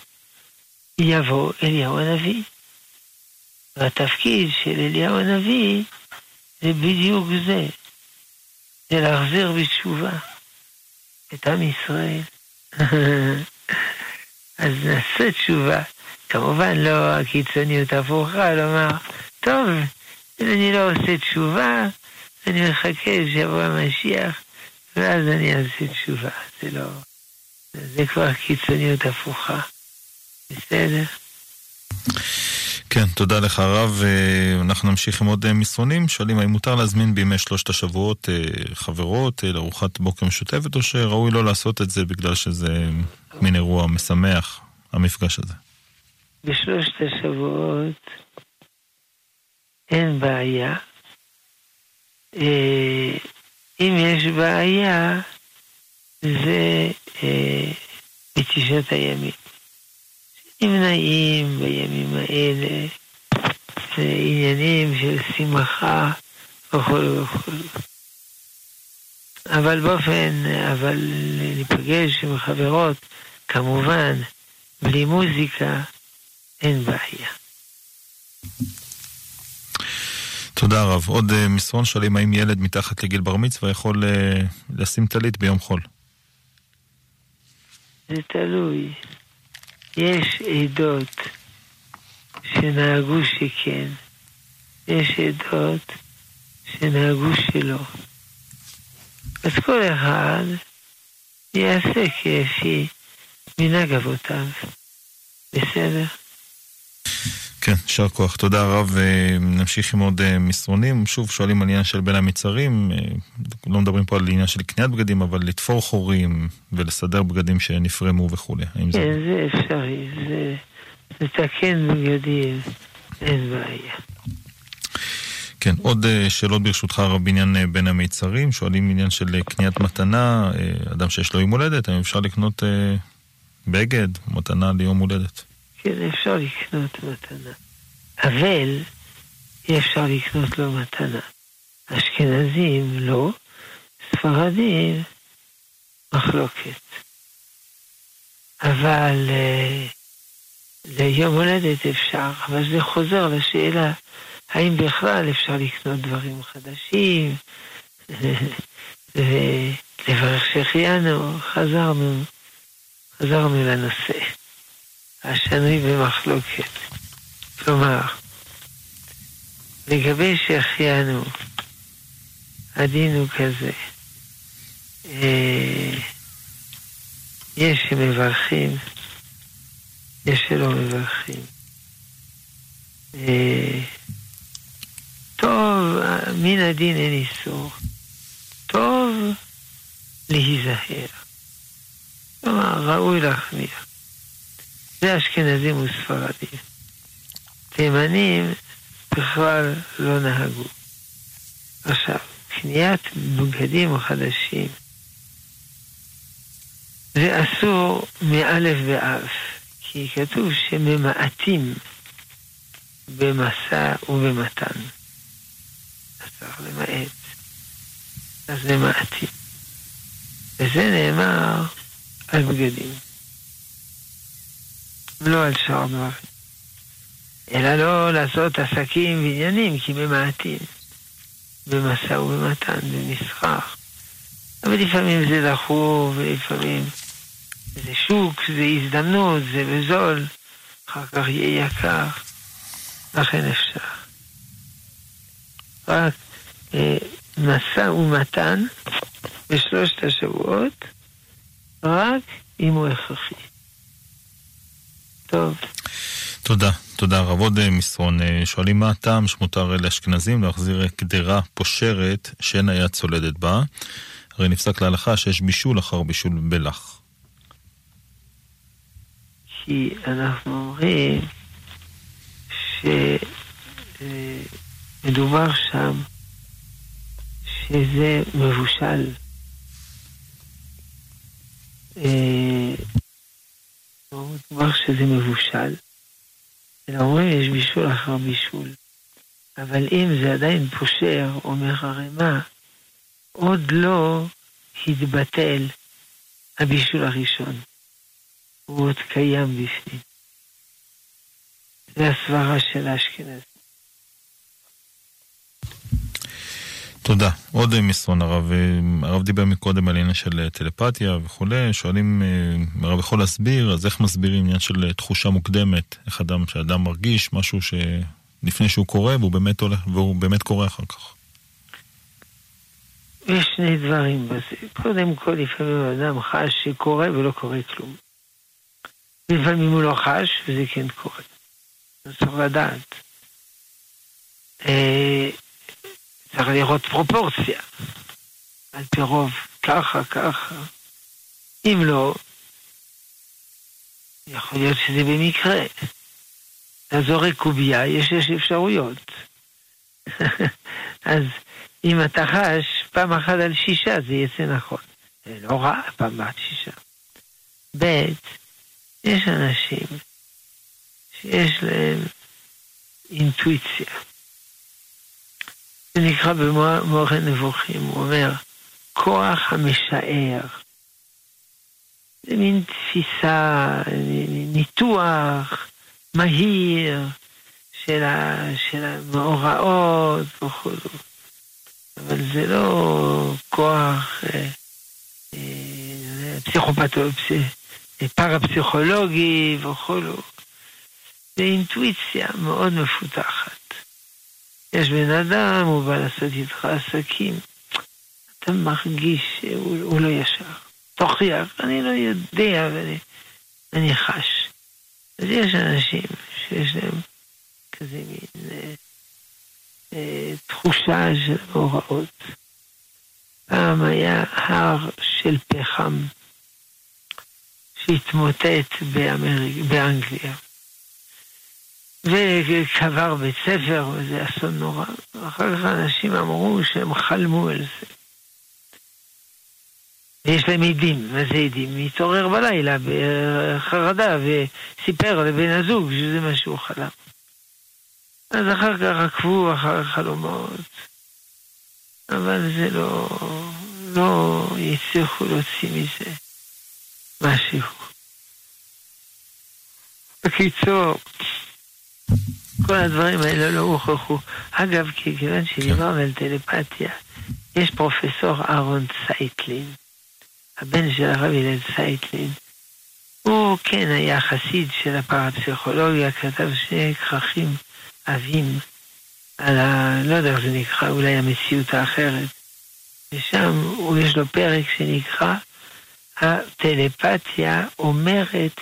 יבוא אליהו הנביא. והתפקיד של אליהו הנביא זה בדיוק זה, זה להחזיר בתשובה את עם ישראל. אז נעשה תשובה. כמובן לא הקיצוניות הפוכה, לומר, טוב, אם אני לא עושה תשובה, אני מחכה שיבוא המשיח, ואז אני אעשה תשובה. זה לא... זה כבר קיצוניות הפוכה. בסדר? כן, תודה לך הרב. אנחנו נמשיך עם עוד מסרונים. שואלים האם מותר להזמין בימי שלושת השבועות חברות לארוחת בוקר משותפת, או שראוי לא לעשות את זה בגלל שזה מין אירוע משמח, המפגש הזה? בשלושת השבועות אין בעיה. אם יש בעיה, זה אה, בתשעת הימים. נמנעים בימים האלה, זה עניינים של שמחה וכו' וכו'. אבל באופן, אבל להיפגש עם חברות, כמובן, בלי מוזיקה, אין בעיה. תודה רב. עוד uh, מסרון שואלים האם ילד מתחת לגיל בר מצווה יכול uh, לשים טלית ביום חול. זה תלוי. יש עדות שנהגו שכן, יש עדות שנהגו שלא. אז כל אחד יעשה כפי מנהג אבותיו. בסדר? כן, יישר כוח. תודה רב. נמשיך עם עוד אה, מסרונים. שוב, שואלים על עניין של בין המצרים. אה, לא מדברים פה על עניין של קניית בגדים, אבל לתפור חורים ולסדר בגדים שנפרמו וכולי. כן, זה... זה אפשרי. זה לתקן בגדים, אין בעיה. כן, עוד אה, שאלות ברשותך רב בעניין בין המיצרים, שואלים עניין של קניית מתנה, אדם שיש לו יום הולדת, האם אפשר לקנות בגד, מתנה ליום הולדת? כן, אפשר לקנות מתנה. אבל אי אפשר לקנות לו מתנה. אשכנזים לא, ספרדים מחלוקת. אבל uh, ליום הולדת אפשר, אבל זה חוזר לשאלה האם בכלל אפשר לקנות דברים חדשים ולברך שהחיינו, חזרנו, חזרנו לנושא. השנוי במחלוקת. כלומר, לגבי שהחיינו, הדין הוא כזה, אה, יש שמברכים, יש שלא מברכים. אה, טוב, מן הדין אין איסור. טוב להיזהר. כלומר, ראוי להחמיר. זה אשכנזים וספרדים. תימנים בכלל לא נהגו. עכשיו, קניית בגדים חדשים זה אסור מאלף ואף, כי כתוב שממעטים במשא ובמתן. צריך למעט. אז ממעטים. וזה נאמר על בגדים. לא על שאר דברים. אלא לא לעשות עסקים ועניינים, כי ממעטים. במשא ובמתן, במסחר. אבל לפעמים זה דחוף, ולפעמים זה שוק, זה הזדמנות, זה בזול, אחר כך יהיה יקר, לכן אפשר. רק אה, משא ומתן בשלושת השבועות, רק אם הוא הכרחי. טוב. תודה, תודה רב. עוד אה, מסרון, אה, שואלים מה הטעם שמותר לאשכנזים להחזיר קדרה פושרת שאין היה צולדת בה. הרי נפסק להלכה שיש בישול אחר בישול בלח. כי אנחנו אומרים שמדובר שם שזה מבושל. מדובר שזה מבושל, אלא אומרים יש בישול אחר בישול. אבל אם זה עדיין פושר או מחרמה, עוד לא התבטל הבישול הראשון. הוא עוד קיים בפנים. זה הסברה של האשכנז. תודה. עוד מסרון הרב. הרב דיבר מקודם על עניין של טלפתיה וכולי. שואלים, הרב יכול להסביר, אז איך מסבירים עניין של תחושה מוקדמת? איך אדם, שאדם מרגיש משהו שלפני שהוא קורא והוא באמת הולך, והוא באמת קורא אחר כך. יש שני דברים בזה. קודם כל, לפעמים אדם חש שקורא ולא קורה כלום. לפעמים הוא לא חש וזה כן קורה. צריך לדעת. צריך לראות פרופורציה. על פי רוב, ככה, ככה. אם לא, יכול להיות שזה במקרה. אתה זורק קובייה, יש שש אפשרויות. אז אם אתה חש פעם אחת על שישה, זה יצא נכון. זה לא רע, פעם אחת שישה. ב', יש אנשים שיש להם אינטואיציה. זה נקרא במורה נבוכים, הוא אומר, כוח המשער. זה מין תפיסה, ניתוח מהיר של, המאורעות וכו'. אבל זה לא כוח אה, אה, פסיכופתו, פרפסיכולוגי וכולו. זה אינטואיציה מאוד מפותחת. יש בן אדם, הוא בא לעשות איתך עסקים, אתה מרגיש שהוא לא ישר. תוכיח, אני לא יודע, ואני אני חש. אז יש אנשים שיש להם כזה מין אה, אה, תחושה של הוראות. פעם היה הר של פחם שהתמוטט באנגליה. וקבר בית ספר, וזה אסון נורא. אחר כך אנשים אמרו שהם חלמו על זה. ויש להם עדים, מה זה עדים? מתעורר בלילה בחרדה וסיפר לבן הזוג שזה מה שהוא חלם. אז אחר כך עקבו אחר החלומות, אבל זה לא, לא הצליחו להוציא מזה משהו. בקיצור, כל הדברים האלה לא הוכחו. אגב, כיוון שדיברנו על טלפתיה, יש פרופסור אהרון צייטלין, הבן של הרב הלל צייטלין. הוא כן היה חסיד של הפרפסיכולוגיה, כתב שני כרכים עבים על ה... לא יודע איך זה נקרא, אולי המציאות האחרת. ושם יש לו פרק שנקרא הטלפתיה אומרת,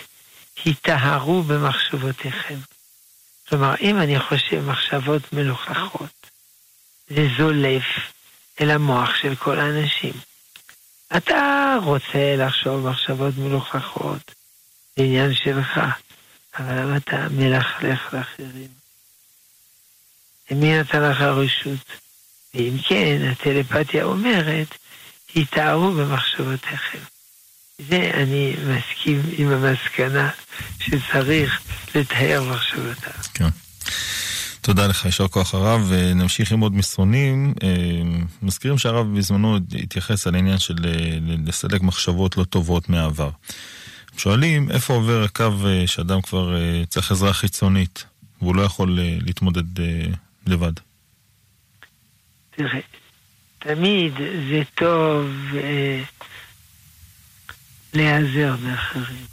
היטהרו במחשבותיכם. כלומר, אם אני חושב מחשבות מלוכלכות, זה זולף אל המוח של כל האנשים. אתה רוצה לחשוב מחשבות מלוכלכות, זה עניין שלך, אבל למה אתה מלכלך לאחרים? ומי נתן לך רשות? ואם כן, הטלפתיה אומרת, היטהרו במחשבותיכם. זה אני מסכים עם המסקנה שצריך לטהר מחשבותיו. כן. תודה לך, יישר כוח הרב. נמשיך עם עוד מסרונים. אה, מזכירים שהרב בזמנו התייחס על העניין של אה, לסלק מחשבות לא טובות מהעבר. שואלים איפה עובר הקו אה, שאדם כבר צריך עזרה חיצונית והוא לא יכול להתמודד לבד. תראה, תמיד זה טוב להיעזר באחרים.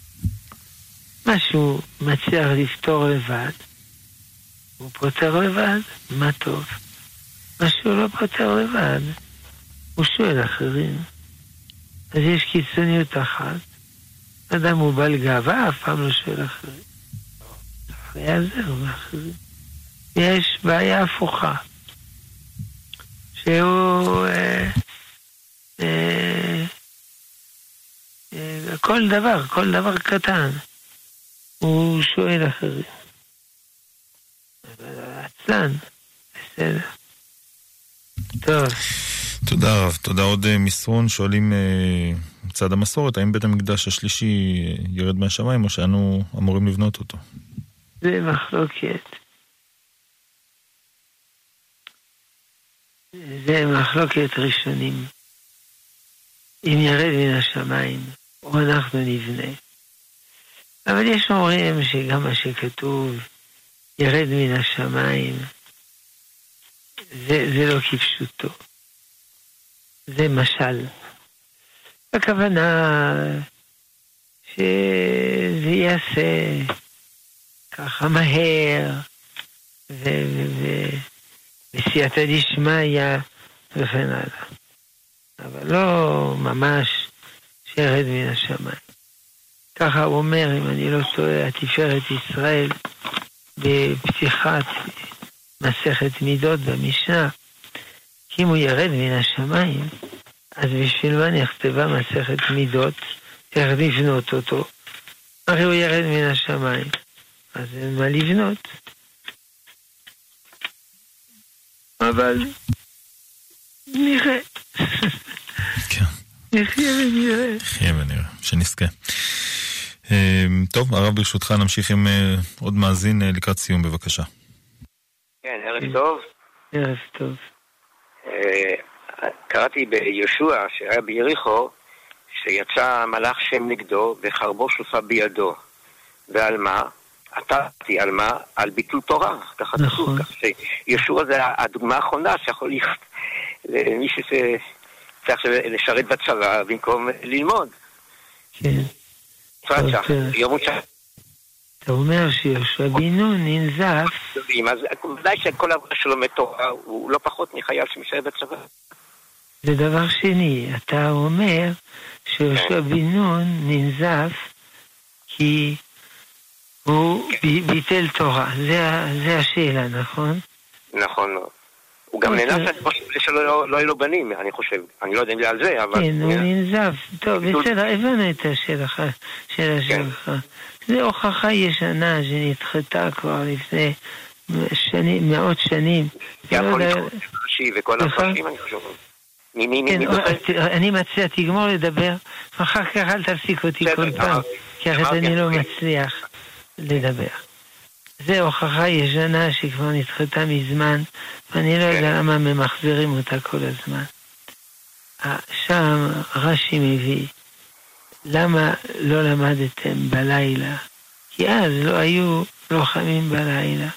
מה שהוא מצליח לפתור לבד, הוא פותר לבד, מה טוב. מה שהוא לא פותר לבד, הוא שואל אחרים. אז יש קיצוניות אחת, אדם הוא בעל גאווה, אף פעם לא שואל אחרים. להיעזר באחרים. יש בעיה הפוכה, שהוא... אה, אה, כל דבר, כל דבר קטן, הוא שואל אחרים. עצלן, בסדר. טוב. תודה רב. תודה עוד אה, מסרון. שואלים אה, מצד המסורת, האם בית המקדש השלישי ירד מהשמיים או שאנו אמורים לבנות אותו? זה מחלוקת. זה מחלוקת ראשונים. אם ירד מן השמיים, או אנחנו נבנה. אבל יש אומרים שגם מה שכתוב, ירד מן השמיים, זה, זה לא כפשוטו. זה משל. הכוונה שזה ייעשה ככה מהר, וסייעתא דשמיא וכן הלאה. אבל לא ממש שירד מן השמיים. ככה הוא אומר, אם אני לא טועה, התפארת ישראל בפתיחת מסכת מידות במשנה, כי אם הוא ירד מן השמיים, אז בשביל מה נכתבה מסכת מידות? איך לבנות אותו? הרי הוא ירד מן השמיים, אז אין מה לבנות. אבל נראה. נחיה ונראה. נחיה ונראה, שנזכה. אמ, טוב, הרב ברשותך נמשיך עם אה, עוד מאזין אה, לקראת סיום בבקשה. כן, ערב טוב. ערב טוב. אה, קראתי ביהושע, שהיה ביריחו, שיצא מלאך שם נגדו וחרבו שלופה בידו. ועל מה? עתרתי על מה? על ביטול תורה, ככה נכון. כתוב. שיהושע זה הדוגמה האחרונה שיכול להיות למי שצריך לשרת בצבא במקום ללמוד. כן. שיום אתה אומר שיהושע בן נון ננזף. אז ודאי שכל העבודה שלו מתורה הוא לא פחות מחייל שמשרת בצבא. זה דבר שני, אתה אומר שיהושע כן. בן נון ננזף כי הוא כן. ביטל תורה. זה השאלה, נכון? נכון מאוד. הוא גם אוקיי. נאנס שלא לא היו לו בנים, אני חושב. אני לא יודע אם זה על זה, אבל... כן, הוא ננזף. טוב, בסדר, הבנו את השאלה כן. שלך. זו הוכחה ישנה שנדחתה כבר לפני שנים, מאות שנים. יכול להיות וכל הפרשים, אני חושב. כן, אני מציע, תגמור לדבר, ואחר כך אל תפסיק אותי כל פעם, כי אחרת אני לא מצליח לדבר. זה הוכחה ישנה שכבר נדחתה מזמן, ואני לא יודע כן. למה ממחזרים אותה כל הזמן. שם רש"י מביא, למה לא למדתם בלילה? כי אז לא היו לוחמים בלילה.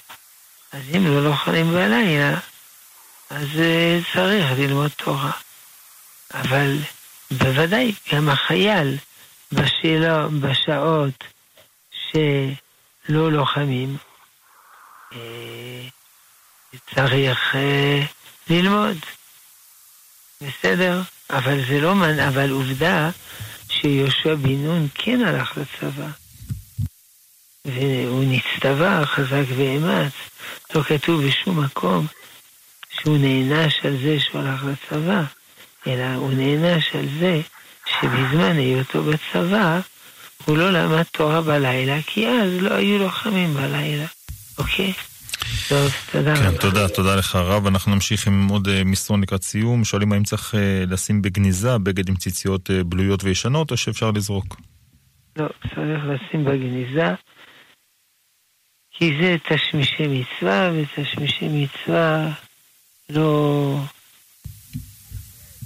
אז אם לא לוחמים בלילה, אז אה, צריך ללמוד תורה. אבל בוודאי גם החייל בשאלה, בשעות שלא לוחמים, אה, צריך ללמוד. בסדר? אבל זה לא, אבל עובדה שיהושע בן נון כן הלך לצבא. והוא נצטווה חזק ואמץ. לא כתוב בשום מקום שהוא נענש על זה שהוא הלך לצבא, אלא הוא נענש על זה שבזמן היותו בצבא הוא לא למד תורה בלילה, כי אז לא היו לוחמים בלילה, אוקיי? טוב, תודה כן, תודה, תודה לך הרב. אנחנו נמשיך עם עוד uh, מסרון לקראת סיום. שואלים האם צריך uh, לשים בגניזה בגד עם ציציות uh, בלויות וישנות, או שאפשר לזרוק? לא, צריך לשים בגניזה, כי זה תשמישי מצווה, ותשמישי מצווה לא...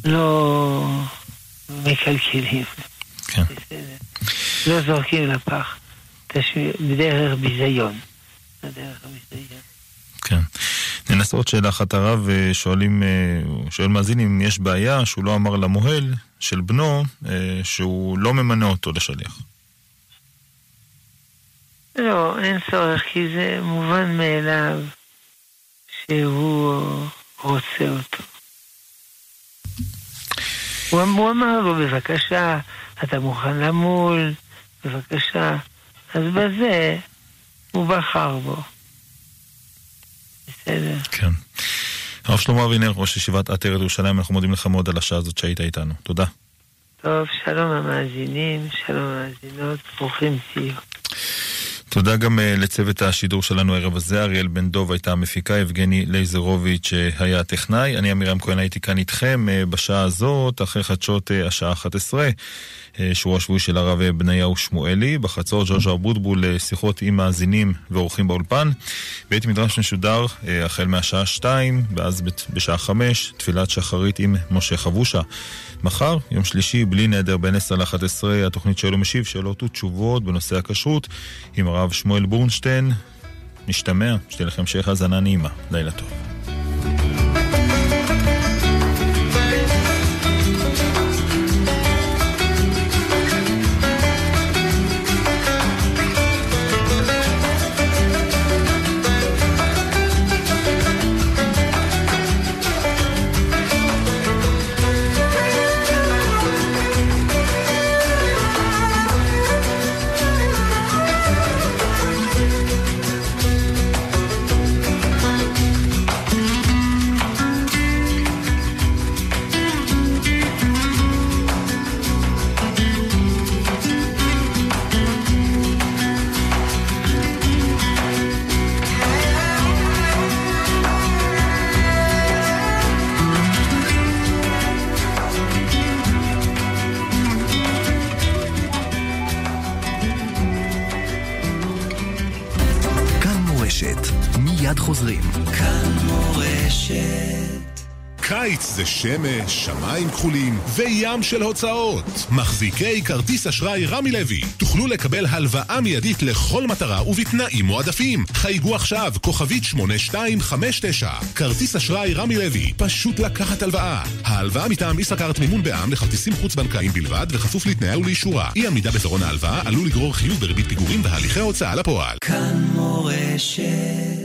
לא מקלקלים. כן. לא זורקים לפח. בדרך ביזיון. הביזיון. כן. ננסה עוד שאלה אחת הרב, שואלים, אה, שואל מאזין אם יש בעיה שהוא לא אמר למוהל של בנו אה, שהוא לא ממנה אותו לשליח. לא, אין צורך, כי זה מובן מאליו שהוא רוצה אותו. הוא, הוא אמר לו, בבקשה, אתה מוכן למול, בבקשה. אז בזה הוא בחר בו. בסדר. כן. הרב שלמה אבינר, ראש ישיבת עטרת ירושלים, אנחנו מודים לך מאוד על השעה הזאת שהיית איתנו. תודה. טוב, שלום המאזינים, שלום המאזינות, ברוכים תהיו. תודה גם uh, לצוות השידור שלנו הערב הזה, אריאל בן דוב הייתה המפיקה, יבגני לייזרוביץ' uh, היה הטכנאי, אני עמירם כהן הייתי כאן איתכם uh, בשעה הזאת, אחרי חדשות השעה 11. שהוא השבועי של הרב בניהו שמואלי, בחצור ג'וז'ה אבוטבול שיחות עם מאזינים ואורחים באולפן. בית מדרש משודר החל מהשעה 2, ואז בשעה 5, תפילת שחרית עם משה חבושה. מחר, יום שלישי, בלי נדר, בין 10 ל-11, התוכנית שואל ומשיב, שאלות ותשובות בנושא הכשרות, עם הרב שמואל בורנשטיין. נשתמע, שתהיה לכם המשך האזנה נעימה. לילה טוב. שמש, שמיים כחולים וים של הוצאות. מחזיקי כרטיס אשראי רמי לוי, תוכלו לקבל הלוואה מיידית לכל מטרה ובתנאים מועדפים. חייגו עכשיו, כוכבית 8259. כרטיס אשראי רמי לוי, פשוט לקחת הלוואה. ההלוואה מטעם ישראכרט מימון בע"מ לכרטיסים חוץ-בנקאיים בלבד, וכפוף לתנאיה ולאישורה. אי עמידה בפירעון ההלוואה עלול לגרור חיוב בריבית פיגורים והליכי הוצאה לפועל. כאן מורשת